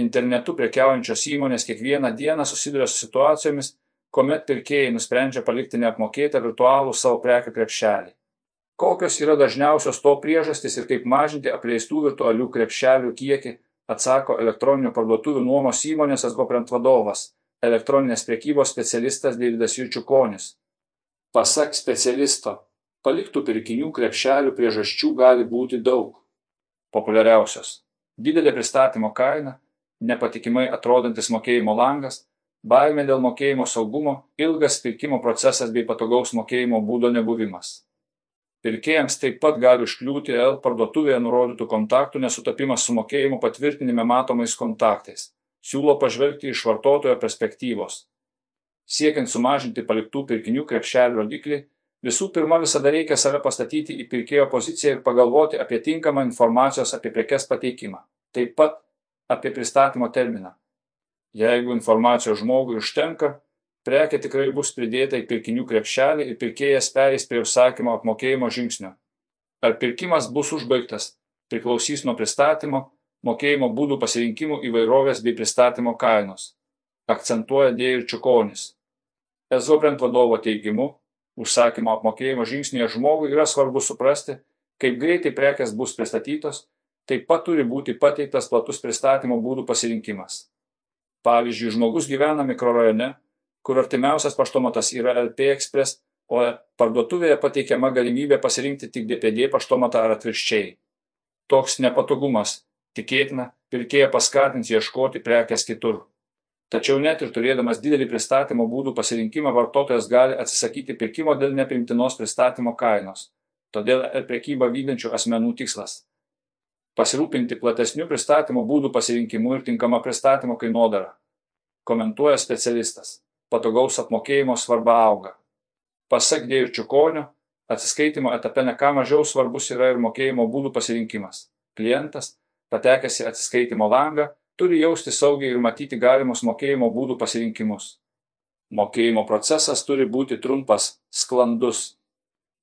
Internetu prekiaujančios įmonės kiekvieną dieną susiduria su situacijomis, kuomet pirkėjai nusprendžia palikti neapmokėtą virtualų savo prekių krepšelį. Kokios yra dažniausios to priežastys ir kaip mažinti apleistų virtualių krepšelių kiekį, atsako elektroninių parduotuvių nuomos įmonės Asgoprent vadovas, elektroninės prekybos specialistas Deividas Jurčiukonis. Pasak specialisto, paliktų pirkinių krepšelių priežasčių gali būti daug. Populiariausios - didelė pristatymo kaina, nepatikimai atrodantis mokėjimo langas, baimė dėl mokėjimo saugumo, ilgas pirkimo procesas bei patogaus mokėjimo būdo nebuvimas. Pirkėjams taip pat gali užkliūti L parduotuvėje nurodytų kontaktų nesutapimas su mokėjimo patvirtinime matomais kontaktais. Siūlo pažvelgti iš vartotojo perspektyvos. Siekiant sumažinti paliktų pirkinių krepšelio rodiklį, visų pirma visada reikia save pastatyti į pirkėjo poziciją ir pagalvoti apie tinkamą informacijos apie prekes pateikimą. Taip pat apie pristatymo terminą. Jeigu informacijos žmogui užtenka, prekė tikrai bus pridėta į pirkinių krepšelį ir pirkėjas perės prie užsakymo apmokėjimo žingsnio. Ar pirkimas bus užbaigtas, priklausys nuo pristatymo, mokėjimo būdų pasirinkimų įvairovės bei pristatymo kainos, akcentuoja Dėjų Čiukonis. Ezobrent vadovo teigimu, užsakymo apmokėjimo žingsnėje žmogui yra svarbu suprasti, kaip greitai prekes bus pristatytos, taip pat turi būti pateiktas platus pristatymo būdų pasirinkimas. Pavyzdžiui, žmogus gyvena mikrorajone, kur artimiausias paštomatas yra LP Express, o parduotuvėje pateikiama galimybė pasirinkti tik DPD paštomatą ar atvirkščiai. Toks nepatogumas, tikėtina, pirkėją paskatins ieškoti prekes kitur. Tačiau net ir turėdamas didelį pristatymo būdų pasirinkimą, vartotojas gali atsisakyti pirkimo dėl neprimtinos pristatymo kainos. Todėl prekyba vykdančių asmenų tikslas pasirūpinti platesniu pristatymo būdų pasirinkimu ir tinkama pristatymo kainodara. Komentuoja specialistas. Patogaus apmokėjimo svarba auga. Pasak Dėjų Čiukonio, atsiskaitimo etape ne ką mažiau svarbus yra ir mokėjimo būdų pasirinkimas. Klientas, patekęs į atsiskaitimo langą, turi jausti saugiai ir matyti galimus mokėjimo būdų pasirinkimus. Mokėjimo procesas turi būti trumpas, sklandus.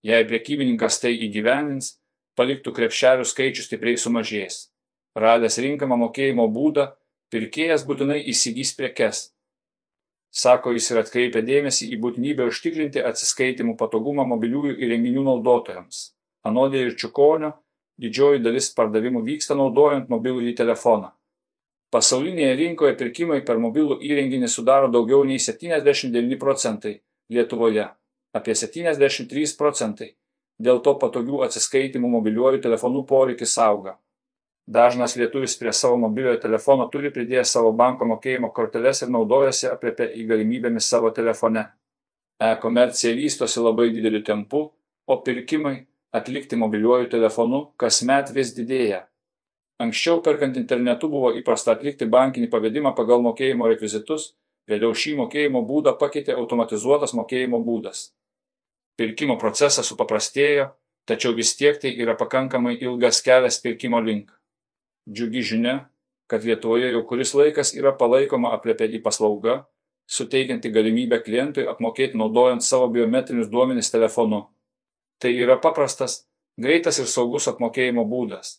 Jei priekybininkas tai įgyvenins, paliktų krepšelių skaičius stipriai sumažės. Radęs rinkamą mokėjimo būdą, pirkėjas būtinai įsigys prekes. Sako jis ir atkreipia dėmesį į būtinybę užtikrinti atsiskaitimų patogumą mobiliųjų įrenginių naudotojams. Anodė ir Čiukonio didžioji dalis pardavimų vyksta naudojant mobilųjį telefoną. Pasaulinėje rinkoje pirkimai per mobilų įrenginį sudaro daugiau nei 79 procentai, Lietuvoje apie 73 procentai, dėl to patogių atsiskaitymų mobiliuoju telefonu poreikis auga. Dažnas lietuvis prie savo mobiliojo telefono turi pridėjęs savo banko mokėjimo korteles ir naudojasi apriepia į galimybėmis savo telefone. E-komercija vystosi labai dideliu tempu, o pirkimai atlikti mobiliuoju telefonu kasmet vis didėja. Anksčiau perkant internetu buvo įprasta atlikti bankinį pavedimą pagal mokėjimo rekvizitus, vėliau šį mokėjimo būdą pakeitė automatizuotas mokėjimo būdas pirkimo procesas supaprastėjo, tačiau vis tiek tai yra pakankamai ilgas kelias pirkimo link. Džiugi žinia, kad Lietuvoje jau kuris laikas yra palaikoma apliepėdį paslauga, suteikianti galimybę klientui apmokėti naudojant savo biometrinius duomenis telefonu. Tai yra paprastas, greitas ir saugus apmokėjimo būdas.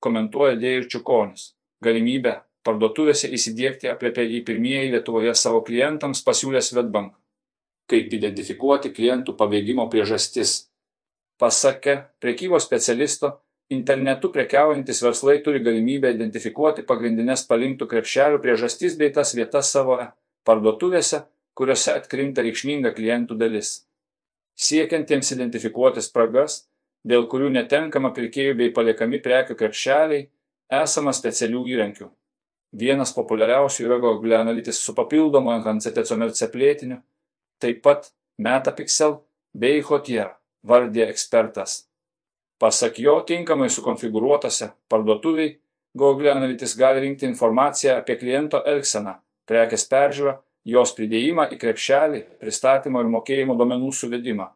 Komentuoja Dėjus Čiukonis. Galimybę parduotuvėse įsidėkti apliepėdį pirmieji Lietuvoje savo klientams pasiūlė Svetbank kaip identifikuoti klientų pabėgimo priežastis. Pasake prekybos specialisto, internetu prekiaujantis verslai turi galimybę identifikuoti pagrindinės palinktų krepšelių priežastis bei tas vietas savo parduotuvėse, kuriuose atkrinta reikšminga klientų dalis. Siekiantiems identifikuoti spragas, dėl kurių netenkama pirkėjų bei paliekami prekių krepšeliai, esama specialių įrankių. Vienas populiariausių yra Google Analytics su papildomu NCTCOMRC plėtiniu, taip pat Metapixel bei Hotier, vardė ekspertas. Pasak jo, tinkamai sukonfigūruotose parduotuviai Google Analytics gali rinkti informaciją apie kliento elgseną, prekės peržiūrą, jos pridėjimą į krepšelį, pristatymo ir mokėjimo duomenų suvedimą.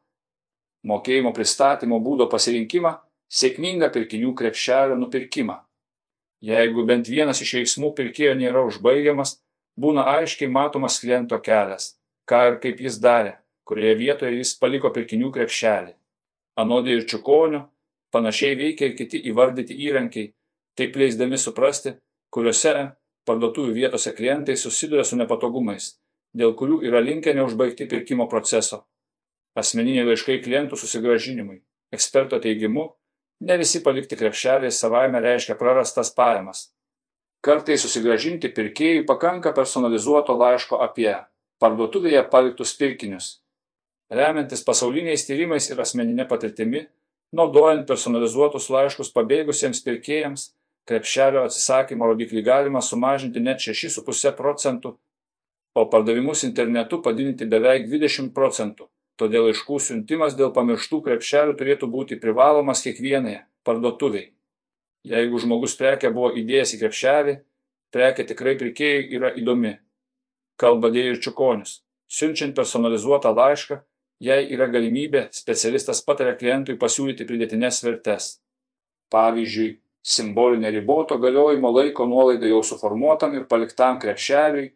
Mokėjimo pristatymo būdo pasirinkimą, sėkmingą pirkinių krepšelio nupirkimą. Jeigu bent vienas iš veiksmų pirkėjo nėra užbaigiamas, būna aiškiai matomas kliento kelias ką ir kaip jis darė, kurioje vietoje jis paliko pirkinių krepšelį. Anodė ir čiukonio, panašiai veikia ir kiti įvardyti įrankiai, taip leisdami suprasti, kuriuose parduotuvių vietose klientai susiduria su nepatogumais, dėl kurių yra linkę neužbaigti pirkimo proceso. Asmeniniai laiškai klientų susigražinimui. Eksperto teigimu, ne visi palikti krepšeliai savaime reiškia prarastas pajamas. Kartai susigražinti pirkėjui pakanka personalizuoto laiško apie parduotuvėje paliktus pirkinius. Remiantis pasauliniais tyrimais ir asmeninė patirtimi, naudojant personalizuotus laiškus pabėgusiems pirkėjams, krepšelio atsisakymo rodiklį galima sumažinti net 6,5 procentų, o pardavimus internetu padidinti beveik 20 procentų. Todėl laiškų siuntimas dėl pamirštų krepšelių turėtų būti privalomas kiekvienai parduotuviai. Jeigu žmogus prekę buvo įdėjęs į krepšelį, prekė tikrai pirkėjai yra įdomi. Kalba Dėjus Čiukonis. Siunčiant personalizuotą laišką, jei yra galimybė, specialistas pataria klientui pasiūlyti pridėtines vertes. Pavyzdžiui, simbolinė riboto galiojimo laiko nuolaida jau suformuotam ir paliktam krepšeliui